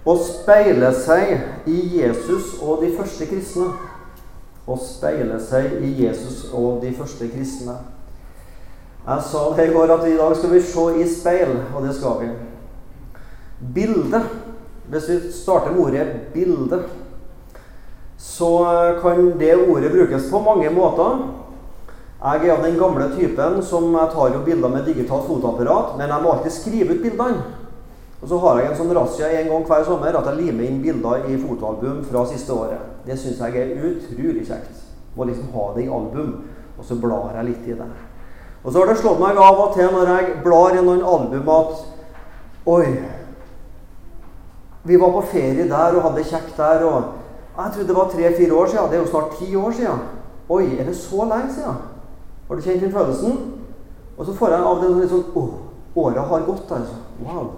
Å speile seg i Jesus og de første kristne. Å speile seg i Jesus og de første kristne. Jeg sa det i går at i dag skal vi se i speil, og det skal vi. Bilde. Hvis vi starter med ordet 'bilde', så kan det ordet brukes på mange måter. Jeg er av den gamle typen som jeg tar jo bilder med digitalt fotoapparat, men jeg må alltid skrive ut bildene. Og så har jeg en sånn razzia en gang hver sommer at jeg limer inn bilder i fotoalbum fra siste året. Det syns jeg er utrolig kjekt. Må liksom ha det i album. Og så blar jeg litt i det. Og så har det slått meg av og til når jeg blar i noen album, at Oi, vi var på ferie der og hadde det kjekt der. og Jeg trodde det var tre-fire år siden. Det er jo snart ti år siden. Oi, er det så lenge siden? Har du kjent den følelsen? Og så får jeg av det litt sånn Å, året har gått, altså. Wow.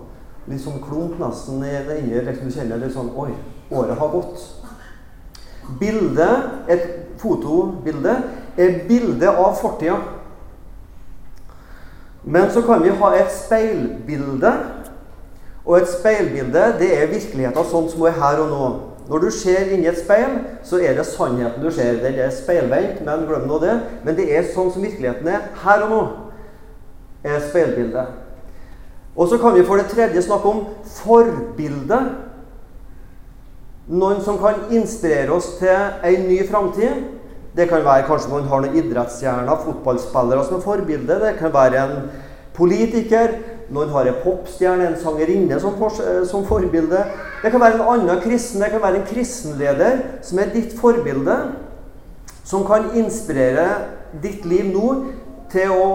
Litt sånn klump nesten i det indre. Liksom du kjenner litt sånn Oi, året har gått. Bilde, et fotobilde, er bilde av fortida. Men så kan vi ha et speilbilde. Og et speilbilde det er virkeligheten sånn som hun er her og nå. Når du ser inni et speil, så er det sannheten du ser. Den er speilvendt, men glem nå det. Men det er sånn som virkeligheten er her og nå. er speilbildet. Og så kan vi for det tredje snakke om forbilde. Noen som kan inspirere oss til ei ny framtid. Det kan være kanskje noen har noen idrettsstjerner, fotballspillere som er forbilde. Det kan være en politiker. Noen har en popstjerne, en sangerinne som, for, som, forbilde. Det kan være en annen kristen, det kan være en kristenleder som er ditt forbilde. Som kan inspirere ditt liv nå til å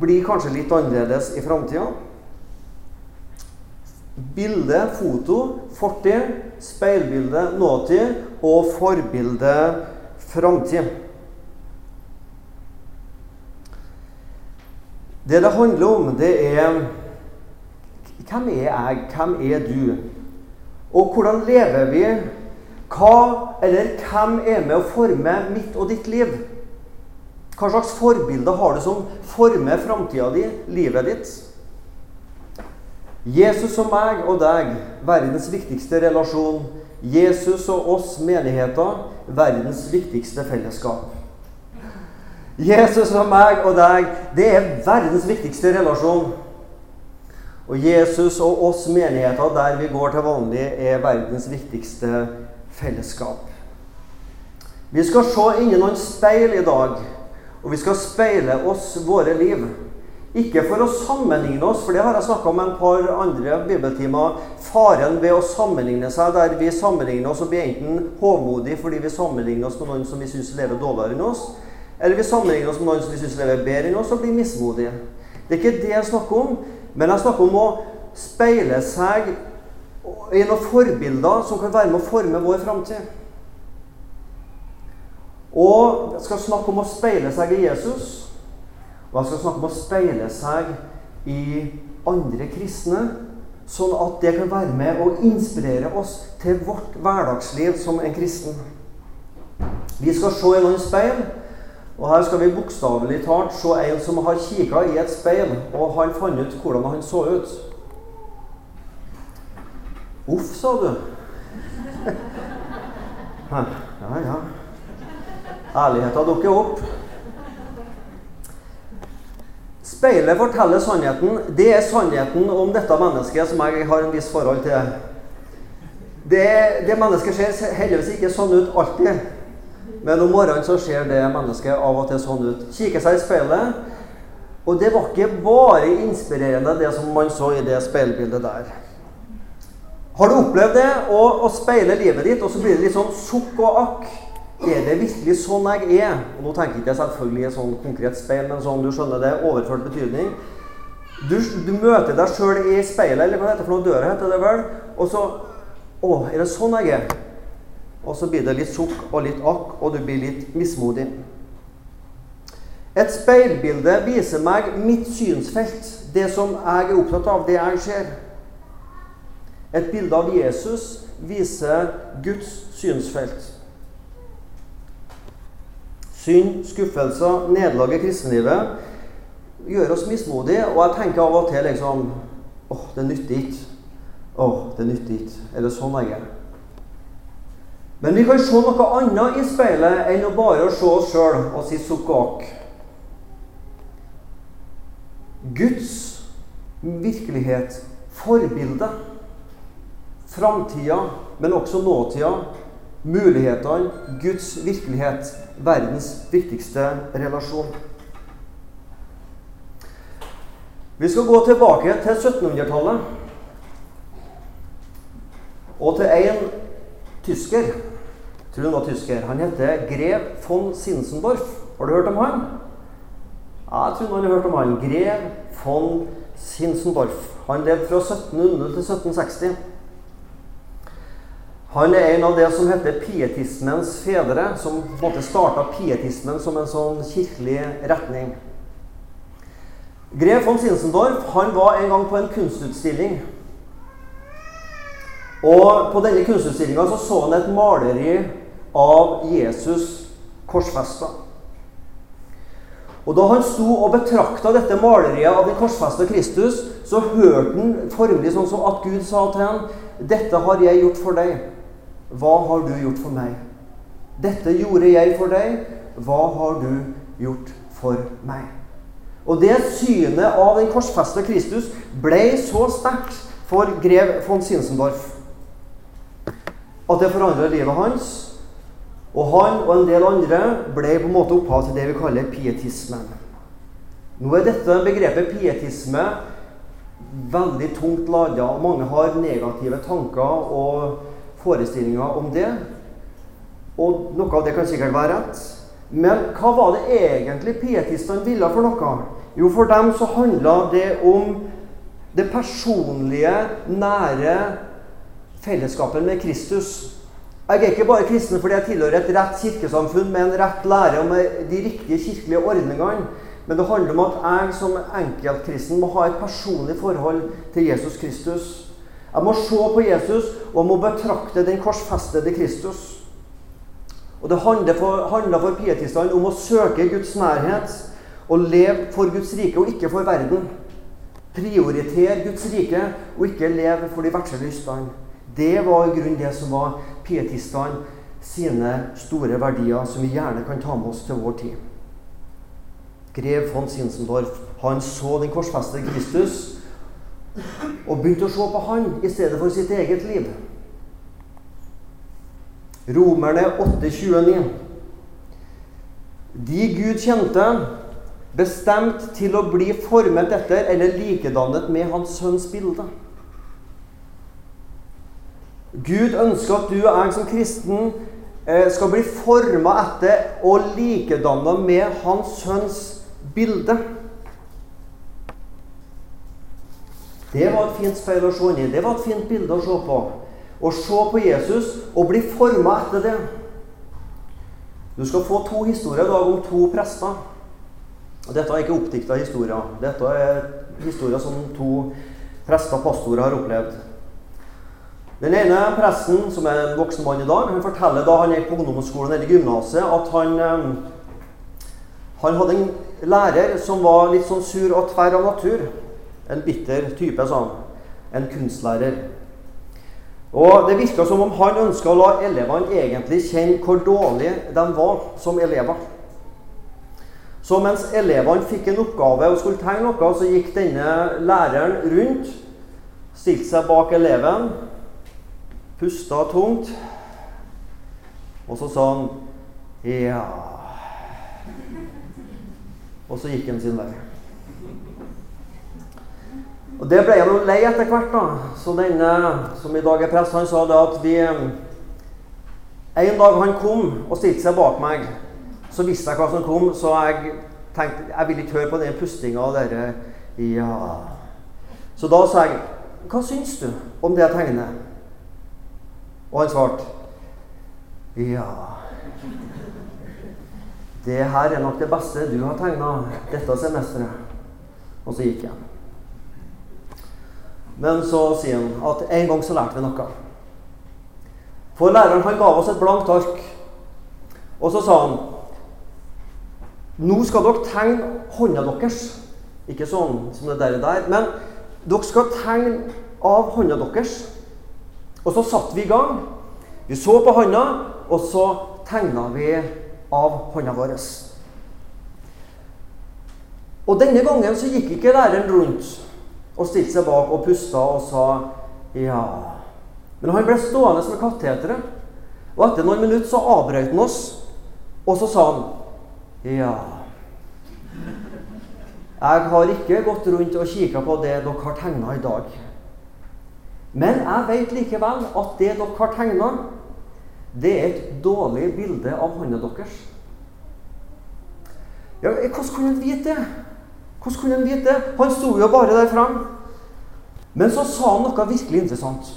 bli kanskje litt annerledes i framtida. Bilde, foto, fortid, speilbilde, nåtid og forbilde framtid. Det det handler om, det er hvem er jeg? Hvem er du? Og hvordan lever vi? Hva eller hvem er med å forme mitt og ditt liv? Hva slags forbilder har du som former framtida di, livet ditt? Jesus og meg og deg, verdens viktigste relasjon. Jesus og oss, menigheter, verdens viktigste fellesskap. Jesus og meg og deg, det er verdens viktigste relasjon. Og Jesus og oss menigheter der vi går til vanlig, er verdens viktigste fellesskap. Vi skal se inni noen speil i dag, og vi skal speile oss våre liv. Ikke for å sammenligne oss, for det har jeg snakka om en par andre bibeltimer. Faren ved å sammenligne seg, der vi sammenligner oss og blir enten hovmodig fordi vi sammenligner oss med noen som vi syns lever dårligere enn oss, eller vi sammenligner oss med noen som vi syns lever bedre enn oss, og blir mismodige. Det er ikke det jeg snakker om. Men jeg snakker om å speile seg i noen forbilder som kan være med å forme vår framtid. Og jeg skal snakke om å speile seg i Jesus. Og jeg skal snakke om å speile seg i andre kristne. Sånn at det kan være med å inspirere oss til vårt hverdagsliv som en kristen. Vi skal se i noen speil. Og her skal vi bokstavelig talt se en som har kikka i et speil, og han fant ut hvordan han så ut. Uff, sa du. Ja, ja. Ærligheta dukker opp. Speilet forteller sannheten. Det er sannheten om dette mennesket som jeg har en viss forhold til. Det, det mennesket ser heldigvis ikke sånn ut alltid. Men om morgenen så ser det mennesket av og til sånn ut. Kikker seg i speilet. Og det var ikke bare inspirerende, det som man så i det speilbildet der. Har du opplevd det? Å, speile livet ditt, og så blir det litt sånn sukk og akk. Er det virkelig sånn jeg er? Og Nå tenker jeg ikke selvfølgelig i et sånn konkret speil, men sånn du skjønner det, overført betydning. Du, du møter deg sjøl i speilet, eller hva heter det for noe? Døra heter det vel? Og så Å, er det sånn jeg er? Og så blir det litt sukk og litt akk, og du blir litt mismodig. Et speilbilde viser meg mitt synsfelt, det som jeg er opptatt av, det jeg ser. Et bilde av Jesus viser Guds synsfelt. Synd, skuffelser, nederlag i kristenlivet gjør oss mismodige. Og jeg tenker av og til liksom åh, det nytter ikke. Å, det nytter ikke. Eller sånn er. Men vi kan se noe annet i speilet enn å bare se oss sjøl og si sukk Guds virkelighet, forbilde, framtida, men også nåtida, mulighetene, Guds virkelighet, verdens viktigste relasjon. Vi skal gå tilbake til 1700-tallet og til en tysker. Tror han var tysker. Han heter grev von Sinsendorf. Har du hørt om han? Ja, jeg tror han har hørt om han. Grev von Sinsendorf. Han levde fra 1700 til 1760. Han er en av det som heter pietismens fedre, som på en måte starta pietismen som en sånn kirkelig retning. Grev von Sinsendorf han var en gang på en kunstutstilling. Og På denne kunstutstillinga så, så han et maleri av Jesus korsfesta. Og Da han sto og betrakta dette maleriet av den korsfesta Kristus, så hørte han formelig sånn som at Gud sa til ham Dette har jeg gjort for deg. Hva har du gjort for meg? Dette gjorde jeg for deg. Hva har du gjort for meg? Og det synet av den korsfesta Kristus ble så sterkt for grev von Sinsendorf at det forandra livet hans. Og han og en del andre ble på en måte opphav til det vi kaller pietismen. Nå er dette begrepet pietisme veldig tungt lada, mange har negative tanker og forestillinger om det. Og noe av det kan sikkert være rett. Men hva var det egentlig pietistene ville for noe? Jo, for dem så handla det om det personlige, nære fellesskapet med Kristus. Jeg er ikke bare kristen fordi jeg tilhører et rett kirkesamfunn med en rett lære og med de riktige kirkelige ordningene. Men det handler om at jeg som enkeltkristen må ha et personlig forhold til Jesus Kristus. Jeg må se på Jesus og jeg må betrakte den korsfestede Kristus. Og Det handler for, handler for pietistene om å søke Guds nærhet og leve for Guds rike og ikke for verden. Prioritere Guds rike og ikke leve for de verste lystene. Det var i grunnen det som var pietistene sine store verdier, som vi gjerne kan ta med oss til vår tid. Grev von Sinsendorf han så den korsfestede Kristus og begynte å se på han i stedet for sitt eget liv. Romerne 8,29. De Gud kjente, bestemt til å bli formet etter eller likedannet med Hans Sønns bilde. Gud ønsker at du og jeg som kristen eh, skal bli forma etter og likedanna med Hans Sønns bilde. Det var et fint speil å se inn i. Det var et fint bilde å se på. Å se på Jesus og bli forma etter det. Du skal få to historier i dag om to prester. Dette er ikke oppdikta historier. Dette er historier som to prester og pastorer har opplevd. Den ene presten, som er en voksen mann i dag, han forteller da han gikk på ungdomsskolen eller gymnaset, at han, eh, han hadde en lærer som var litt sånn sur og tverr av natur. En bitter type, han. En kunstlærer. Og Det virka som om han ønska å la elevene egentlig kjenne hvor dårlige de var som elever. Så mens elevene fikk en oppgave og skulle tegne noe, så gikk denne læreren rundt, stilte seg bak eleven, pusta tungt, og så sa han Ja Og så gikk han sin vei. Og Det ble han lei etter hvert. da. Så denne som i dag er prest, han sa det at vi En dag han kom og stilte seg bak meg så visste jeg hva som kom, så jeg tenkte jeg vil ikke høre på den pustinga og dere Ja. Så da sa jeg Hva syns du om det jeg tegner? Og han svarte Ja Det her er nok det beste du har tegna dette semesteret. Og så gikk jeg. Men så sier han at en gang så lærte vi noe. For læreren han ga oss et blankt ark. Og så sa han nå skal dere tegne hånda deres. Ikke sånn som det der, der. Men dere skal tegne av hånda deres. Og så satte vi i gang. Vi så på hånda, og så tegna vi av hånda vår. Og denne gangen så gikk ikke læreren rundt og stilte seg bak og pusta og sa ja. Men han ble stående med kateteret. Og etter noen minutter så avbrøt han oss, og så sa han ja. Jeg har ikke gått rundt og kikka på det dere har tegna i dag. Men jeg vet likevel at det dere har tegna, det er et dårlig bilde av hånda deres. Ja, hvordan kunne han vite det? Hvordan kunne han vite det? Han sto jo bare der fram. Men så sa han noe virkelig interessant.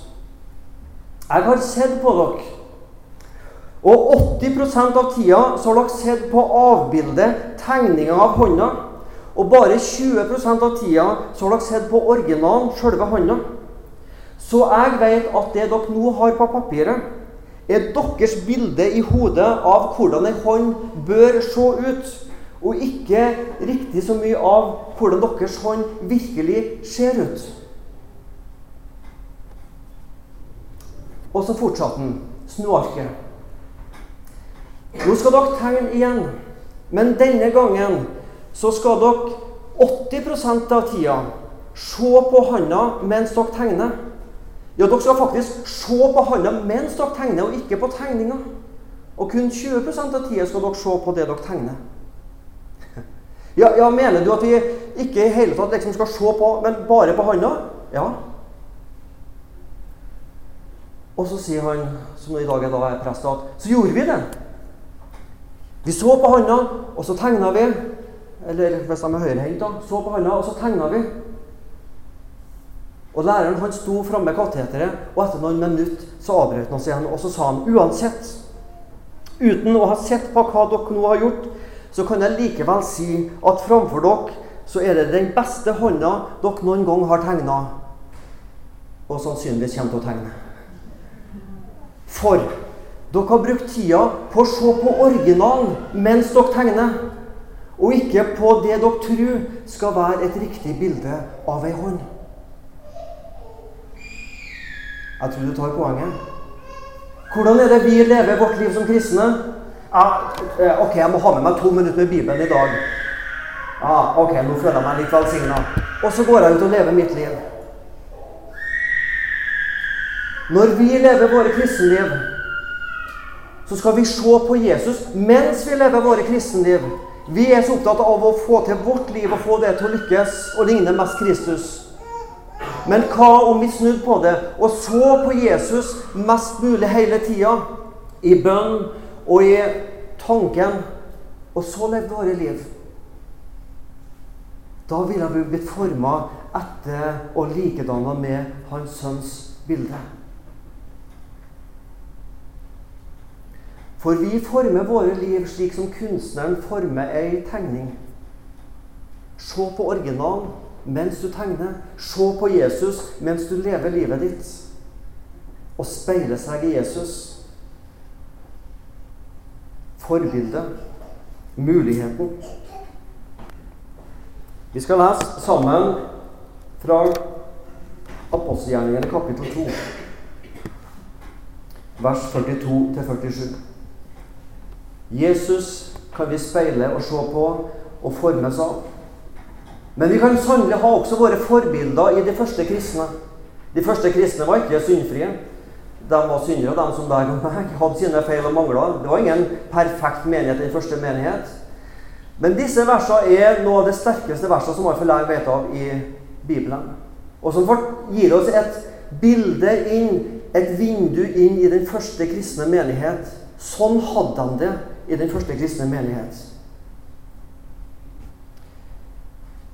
Jeg har sett på dere. Og 80% av tida så har dere sett på avbildet, tegninga av hånda. Og bare 20% av tida så har dere sett på originalen, sjølve hånda. Så jeg vet at det dere nå har på papiret, er deres bilde i hodet av hvordan ei hånd bør se ut. Og ikke riktig så mye av hvordan deres hånd virkelig ser ut. Og så fortsatte han. Snuarket. Nå skal dere tegne igjen. Men denne gangen så skal dere 80% av tida se på handa mens dere tegner. Ja, dere skal faktisk se på handa mens dere tegner, og ikke på tegninga. Og kun 20% av tida skal dere se på det dere tegner. Ja, ja, mener du at vi ikke i hele tatt liksom skal se på, men bare på handa? Ja. Og så sier han, som i dag er da er prest, at så gjorde vi det. Vi så på handa, og så tegna vi. Eller hvis de er høyrehendt. Så på handa, og så tegna vi. Og læreren han sto framme med kateteret, og etter noen minutter så avbrøt han oss igjen. Og så sa han uansett, uten å ha sett på hva dere nå har gjort, så kan jeg likevel si at framfor dere så er det den beste hånda dere noen gang har tegna, og sannsynligvis kommer til å tegne. For dere har brukt tida på å se på originalen mens dere tegner, og ikke på det dere tror skal være et riktig bilde av ei hånd. Jeg tror du tar poenget. Hvordan er det vi lever vårt liv som kristne? Ja, eh, ok, jeg må ha med meg to minutter med Bibelen i dag. Ja, ok, nå føler jeg meg litt velsigna. Og så går jeg ut og lever mitt liv. Når vi lever våre kristenliv, så skal vi se på Jesus mens vi lever våre kristenliv. Vi er så opptatt av å få til vårt liv og få det til å lykkes og ligne mest Kristus. Men hva om vi snudde på det og så på Jesus mest mulig hele tida? I bønn og i tanken. Og så levde våre liv. Da ville vi blitt forma etter og likedanna med hans sønns bilde. For vi former våre liv slik som kunstneren former ei tegning. Se på originalen mens du tegner. Se på Jesus mens du lever livet ditt. Og speile seg i Jesus forbildet, muligheten. Vi skal lese sammen fra apostelgjerningene kapittel 2, vers 42-47. Jesus kan vi speile og se på og formes av. Men vi kan sannelig ha også våre forbilder i de første kristne. De første kristne var ikke syndfrie de var syndere, de som deg og meg hadde sine feil og mangler. Det var ingen perfekt menighet den første menighet. Men disse versene er noe av det sterkeste versene som iallfall jeg vet av i Bibelen. Og som gir oss et bilde inn, et vindu inn i den første kristne menighet. Sånn hadde de det i den første kristne menighet.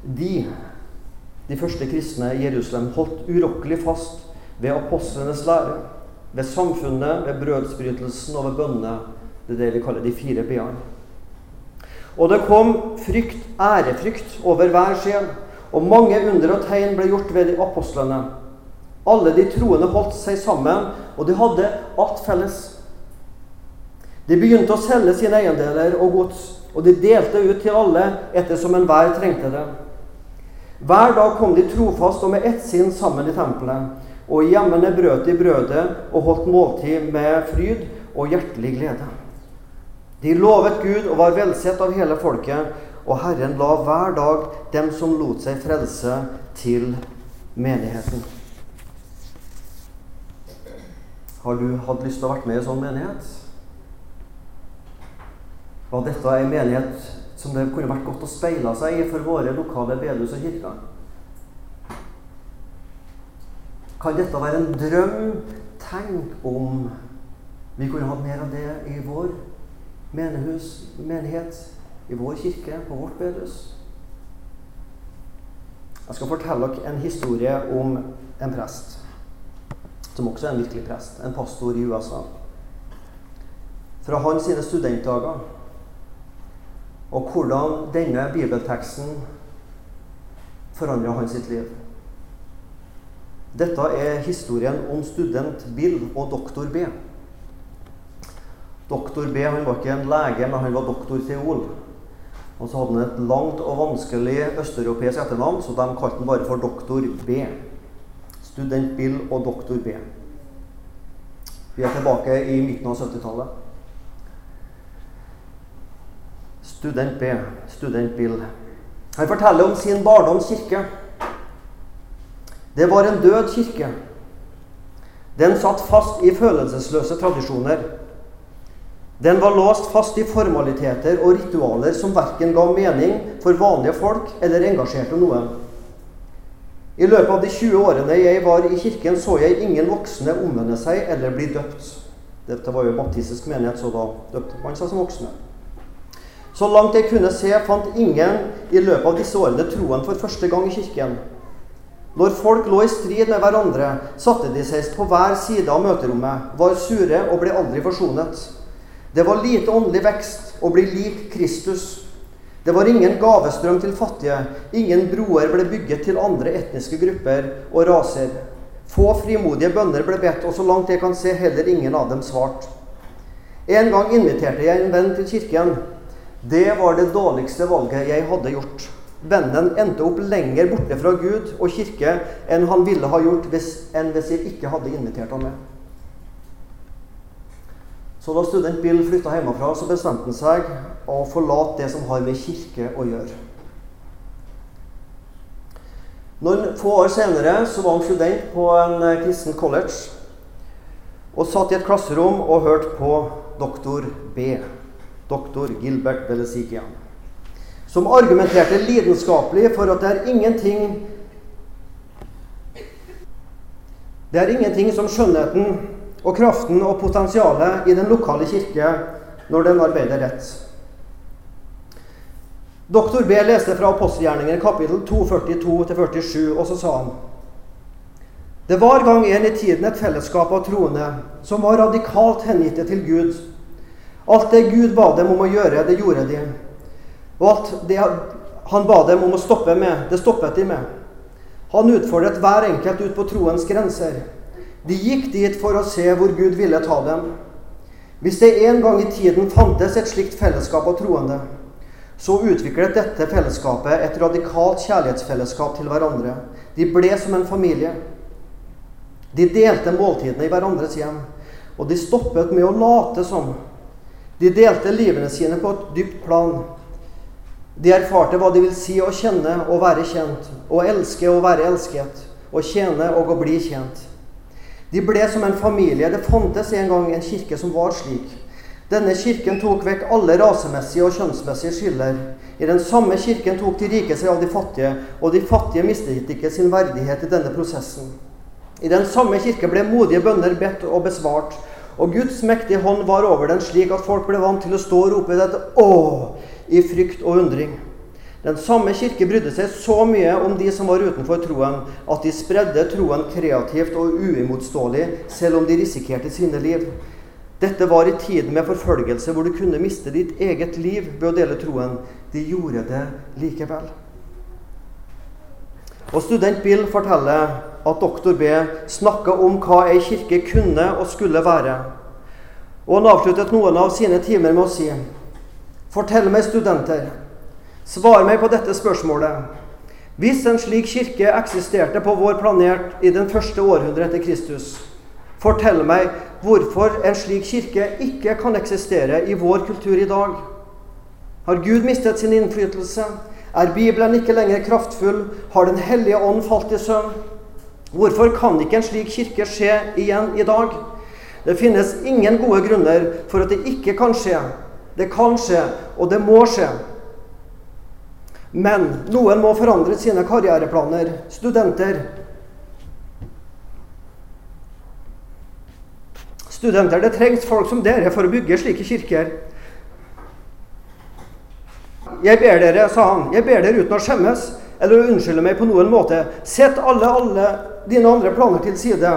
De, de første kristne i Jerusalem, holdt urokkelig fast ved apostlenes lære ved samfunnet, ved brødsbrytelsen og ved bønnene. Det er det vi kaller de fire b-ene. Og det kom frykt, ærefrykt, over hver sjel, og mange under og tegn ble gjort ved de apostlene. Alle de troende holdt seg sammen, og de hadde alt felles. De begynte å selge sine eiendeler og gods, og de delte ut til alle ettersom enhver trengte det. Hver dag kom de trofast og med ett sinn sammen i tempelet, og hjemmene brøt de brødet og holdt måltid med fryd og hjertelig glede. De lovet Gud og var velsett av hele folket, og Herren la hver dag dem som lot seg frelse, til menigheten. Har du hatt lyst til å være med i sånn menighet? Var dette en menighet som det kunne vært godt å speile seg i for våre lokale bedehus og kirker? Kan dette være en drøm? Tenk om vi kunne hatt mer av det i vår menighet, menighet, i vår kirke, på vårt bedehus. Jeg skal fortelle dere en historie om en prest, som også er en virkelig prest, en pastor i USA. Fra hans sine studentdager og hvordan denne bibelteksten forandra hans sitt liv. Dette er historien om student Bill og doktor B. Doktor B han var ikke en lege, men han var doktor Theol. Og så hadde han et langt og vanskelig østeuropeisk etternavn, så de kalte han bare for doktor B. Student Bill og doktor B. Vi er tilbake i midten av 70-tallet. Student B, student Bill. Han forteller om sin barndoms kirke. Det var en død kirke. Den satt fast i følelsesløse tradisjoner. Den var låst fast i formaliteter og ritualer som verken ga mening for vanlige folk eller engasjerte noen. I løpet av de 20 årene jeg var i kirken, så jeg ingen voksne omvende seg eller bli døpt. Dette var jo baptistisk menighet, så da døpte man seg som voksne. Så langt jeg kunne se, fant ingen i løpet av disse årene troen for første gang i kirken. Når folk lå i strid med hverandre, satte de seg på hver side av møterommet, var sure og ble aldri forsonet. Det var lite åndelig vekst å bli lik Kristus. Det var ingen gavestrøm til fattige. Ingen broer ble bygget til andre etniske grupper og raser. Få frimodige bønner ble bedt, og så langt jeg kan se, heller ingen av dem svart. En gang inviterte jeg en venn til kirken. Det var det dårligste valget jeg hadde gjort. Vennen endte opp lenger borte fra Gud og kirke enn han ville ha gjort hvis, enn hvis jeg ikke hadde invitert ham med. Så da student Bill flytta hjemmefra, så bestemte han seg å forlate det som har med kirke å gjøre. Noen få år senere så var han student på en eh, kristen college og satt i et klasserom og hørte på doktor B doktor Gilbert Belesikian, som argumenterte lidenskapelig for at det er ingenting Det er ingenting som skjønnheten og kraften og potensialet i den lokale kirke når den arbeider rett. Doktor B leste fra apostelgjerningen kapittel 242-47, og så sa han Det var gang en i tiden et fellesskap av troende som var radikalt hengitte til Gud Alt det Gud ba dem om å gjøre, det gjorde de. Og alt det han ba dem om å stoppe med, det stoppet de med. Han utfordret hver enkelt ut på troens grenser. De gikk dit for å se hvor Gud ville ta dem. Hvis det en gang i tiden fantes et slikt fellesskap av troende, så utviklet dette fellesskapet et radikalt kjærlighetsfellesskap til hverandre. De ble som en familie. De delte måltidene i hverandres hjem, og de stoppet med å late som de delte livene sine på et dypt plan. De erfarte hva det vil si å kjenne og være kjent, å elske og være elsket, å tjene og å bli tjent. De ble som en familie. Det fantes en gang en kirke som var slik. Denne kirken tok vekk alle rasemessige og kjønnsmessige skiller. I den samme kirken tok de rike seg av de fattige, og de fattige mistet ikke sin verdighet i denne prosessen. I den samme kirke ble modige bønner bedt og besvart, og Guds mektige hånd var over den, slik at folk ble vant til å stå og rope dette 'Å!' I frykt og undring. Den samme kirke brydde seg så mye om de som var utenfor troen, at de spredde troen kreativt og uimotståelig, selv om de risikerte sine liv. Dette var i tiden med forfølgelse, hvor du kunne miste ditt eget liv ved å dele troen. De gjorde det likevel. Og Student Bill forteller at doktor B snakka om hva ei kirke kunne og skulle være. Og han avsluttet noen av sine timer med å si Fortell meg, studenter, svar meg på dette spørsmålet. Hvis en slik kirke eksisterte på vår planet i den første århundre etter Kristus, fortell meg hvorfor en slik kirke ikke kan eksistere i vår kultur i dag. Har Gud mistet sin innflytelse? Er Bibelen ikke lenger kraftfull? Har Den hellige ånd falt i søvn? Hvorfor kan ikke en slik kirke skje igjen i dag? Det finnes ingen gode grunner for at det ikke kan skje. Det kan skje, og det må skje. Men noen må forandre sine karriereplaner. Studenter. Studenter, det trengs folk som dere for å bygge slike kirker. Jeg ber dere, sa han, jeg ber dere uten å skjemmes eller å unnskylde meg på noen måte. Sett alle, alle dine andre planer til side.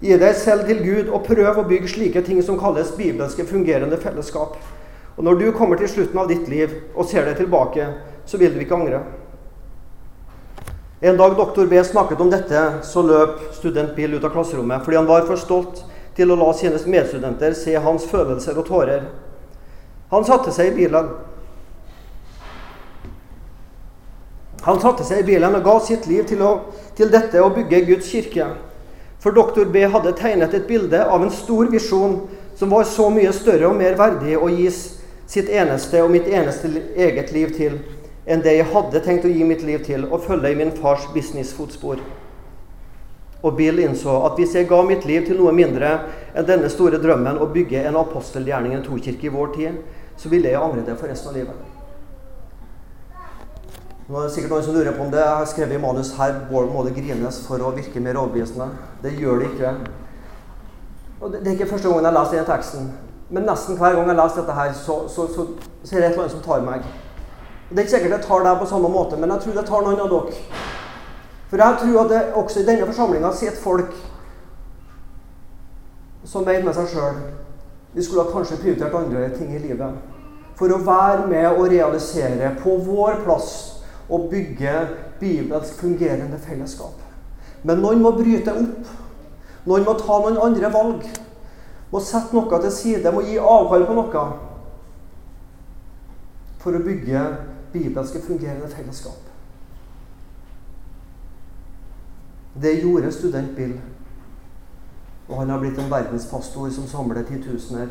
Gi deg selv til Gud og prøv å bygge slike ting som kalles bibelske fungerende fellesskap. Og Når du kommer til slutten av ditt liv og ser deg tilbake, så vil du ikke angre. En dag doktor B snakket om dette, så løp student Bill ut av klasserommet fordi han var for stolt til å la sine medstudenter se hans følelser og tårer. Han satte seg i bilen. Han satte seg i bilen og ga sitt liv til, å, til dette å bygge Guds kirke. For doktor B hadde tegnet et bilde av en stor visjon som var så mye større og mer verdig å gis sitt eneste og mitt eneste eget liv til enn det jeg hadde tenkt å gi mitt liv til, og følge i min fars businessfotspor. Og Bill innså at hvis jeg ga mitt liv til noe mindre enn denne store drømmen å bygge en apostelgjerning, en trokirke, i vår tid, så ville jeg angre det for resten av livet. Nå er det sikkert noen som lurer på om det jeg har skrevet i manus her må det grines for å virke mer overbevisende. Det gjør det ikke. Og Det er ikke første gangen jeg leser denne teksten. Men nesten hver gang jeg leser dette her, så, så, så, så er det et eller annet som tar meg. Det er ikke sikkert jeg tar deg på samme måte, men jeg tror det tar noen av dere. For jeg tror at det også i denne forsamlinga sitter folk som vet med seg sjøl vi skulle kanskje prioritert andre ting i livet. For å være med og realisere på vår plass å bygge bibelsk fungerende fellesskap. Men noen må bryte opp. Noen må ta noen andre valg. Må sette noe til side, må gi avkall på noe. For å bygge bibelske fungerende fellesskap. Det gjorde student Bill. Og han har blitt en verdenspastor som samler titusener,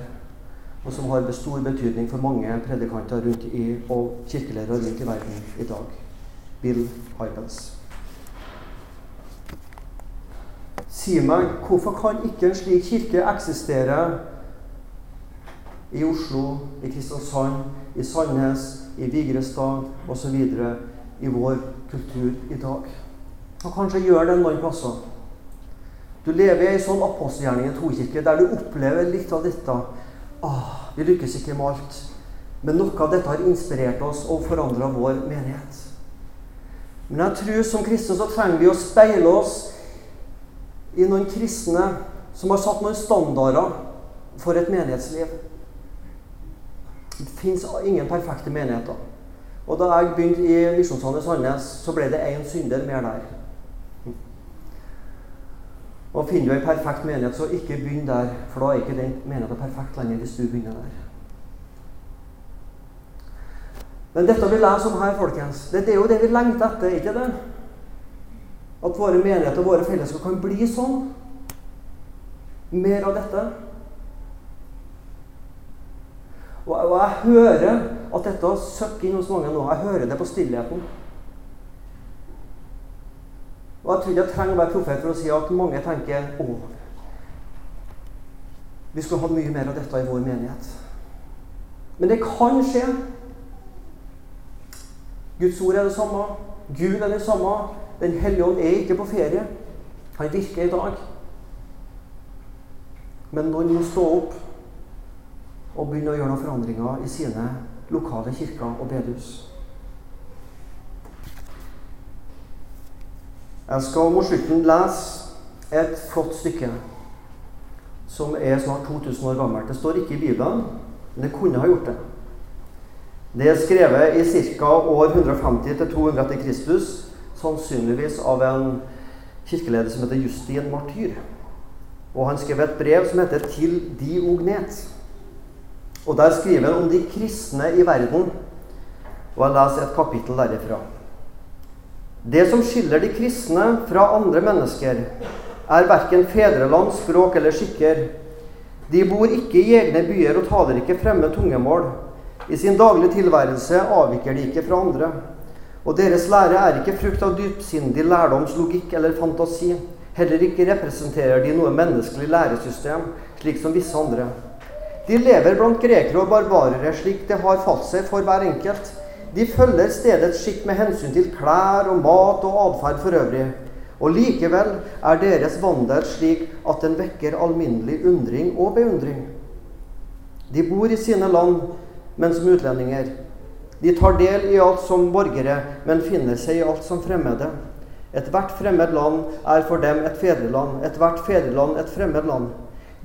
og som har stor betydning for mange predikanter rundt i, og kirkeledere rundt i verden i dag. Bill Hybels. Si meg, hvorfor kan ikke en slik kirke eksistere i Oslo, i Kristiansand, i Sandnes, i Vigrestad osv. i vår kultur i dag? Og kanskje gjør det noen plasser. Du lever i en sånn apostelgjerning i en trokirke der du opplever litt av dette. Ah, vi lykkes ikke med alt. Men noe av dette har inspirert oss og forandra vår menighet. Men jeg tror som kristne så trenger vi å speile oss i noen kristne som har satt noen standarder for et menighetsliv. Det fins ingen perfekte menigheter. Og da jeg begynte i Misjonslandet Sandnes, så ble det én synder mer der. Og finner du ei perfekt menighet, så ikke begynn der, for da er ikke den menigheten perfekt lenger hvis du begynner der. Men dette vi leser om her, folkens, det, er jo det vi lengter etter, ikke det? At våre menigheter og våre fellesskap kan bli sånn. Mer av dette. Og, og jeg hører at dette søkker inn hos mange nå. Jeg hører det på stillheten. Og jeg tror ikke jeg trenger å være profet for å si at mange tenker å, vi skulle hatt mye mer av dette i vår menighet. Men det kan skje. Guds ord er det samme. Gud er det samme. Den hellige ånd er ikke på ferie. Han virker i dag. Men noen må stå opp og begynne å gjøre noen forandringer i sine lokale kirker og bedehus. Jeg skal mot slutten lese et flott stykke som er snart 2000 år gammelt. Det står ikke i Bibelen, men det kunne ha gjort det. Det er skrevet i ca. år 150-200 etter Kristus, sannsynligvis av en kirkeleder som heter Justin Martyr. Og han skrev et brev som heter 'Til de ognet'. Og der skriver han om de kristne i verden. Og jeg leser et kapittel derifra. Det som skiller de kristne fra andre mennesker, er verken fedreland, språk eller skikker. De bor ikke i egne byer og taler ikke fremme tungemål. I sin daglige tilværelse avviker de ikke fra andre. Og deres lære er ikke frukt av dypsindig lærdoms logikk eller fantasi. Heller ikke representerer de noe menneskelig læresystem, slik som visse andre. De lever blant grekere og barbarere slik det har falt seg for hver enkelt. De følger stedets skikk med hensyn til klær og mat og atferd for øvrig. Og likevel er deres vandel slik at den vekker alminnelig undring og beundring. De bor i sine land, men som utlendinger. De tar del i alt som borgere, men finner seg i alt som fremmede. Ethvert fremmed land er for dem et fedreland, ethvert fedreland et fremmed land.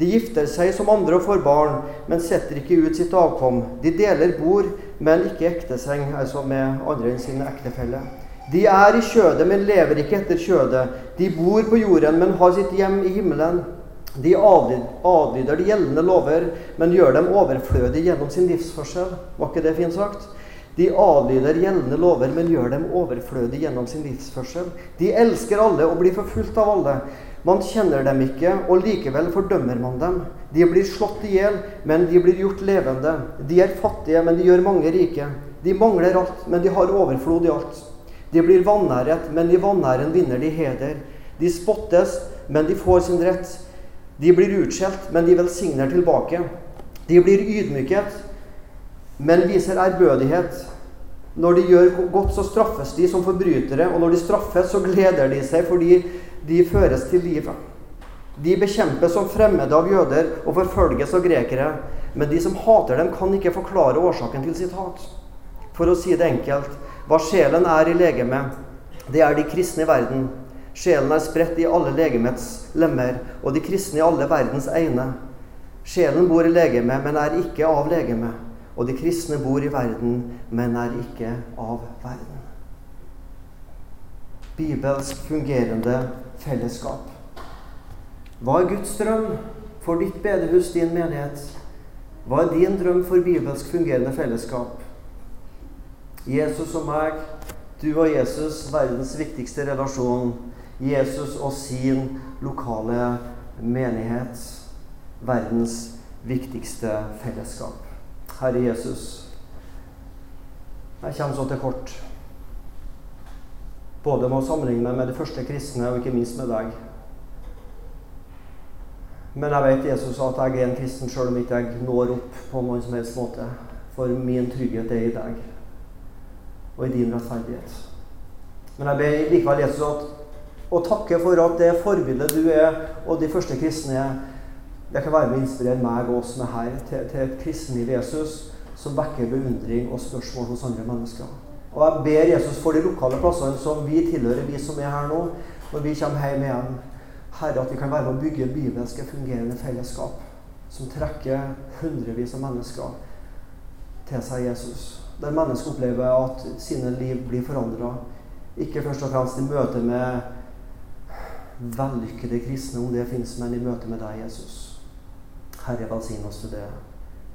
De gifter seg som andre og får barn, men setter ikke ut sitt avkom. De deler bord, men ikke ekteseng, altså med andre enn sine ektefeller. De er i kjødet, men lever ikke etter kjødet. De bor på jorden, men har sitt hjem i himmelen. De adlyder de gjeldende lover, men gjør dem overflødige gjennom sin livsførsel. Var ikke det fint sagt? De adlyder gjeldende lover, men gjør dem overflødige gjennom sin livsførsel. De elsker alle og blir forfulgt av alle. Man kjenner dem ikke, og likevel fordømmer man dem. De blir slått i hjel, men de blir gjort levende. De er fattige, men de gjør mange rike. De mangler alt, men de har overflod i alt. De blir vanæret, men i vanæren vinner de heder. De spottes, men de får sin rett. De blir utskjelt, men de velsigner tilbake. De blir ydmyket, men viser ærbødighet. Når de gjør godt, så straffes de som forbrytere, og når de straffes, så gleder de seg fordi de føres til livet. De bekjempes som fremmede av jøder og forfølges av grekere, men de som hater dem, kan ikke forklare årsaken til sitt hat. For å si det enkelt hva sjelen er i legemet, det er de kristne i verden. Sjelen er spredt i alle legemets lemmer, og de kristne i alle verdens egne. Sjelen bor i legemet, men er ikke av legemet. Og de kristne bor i verden, men er ikke av verden. Bibelsk fungerende fellesskap. Hva er Guds drøm for ditt bedehus, din menighet? Hva er din drøm for bibelsk fungerende fellesskap? Jesus og meg, du og Jesus, verdens viktigste relasjon. Jesus og sin lokale menighet, verdens viktigste fellesskap. Herre Jesus, jeg kommer så til kort. Både med å sammenligne meg med de første kristne, og ikke minst med deg. Men jeg vet Jesus at jeg er en kristen sjøl om ikke jeg når opp på noen som helst måte. For min trygghet er i deg og i din rettferdighet. Men jeg ber likevel Jesus at, å takke for at det forbildet du er, og de første kristne er, det kan være med å inspirere meg og oss med her til, til et kristenliv Jesus som vekker beundring og spørsmål hos andre mennesker. Og jeg ber Jesus for de lokale plassene som vi tilhører, vi som er her nå, når vi kommer hjem igjen. Herre, at vi kan være med å bygge bibelske, fungerende fellesskap som trekker hundrevis av mennesker til seg Jesus. Der mennesker opplever at sine liv blir forandra. Ikke først og fremst i møte med vellykkede kristne, om det fins, men i møte med deg, Jesus. Herre, velsign oss til det.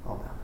Amen.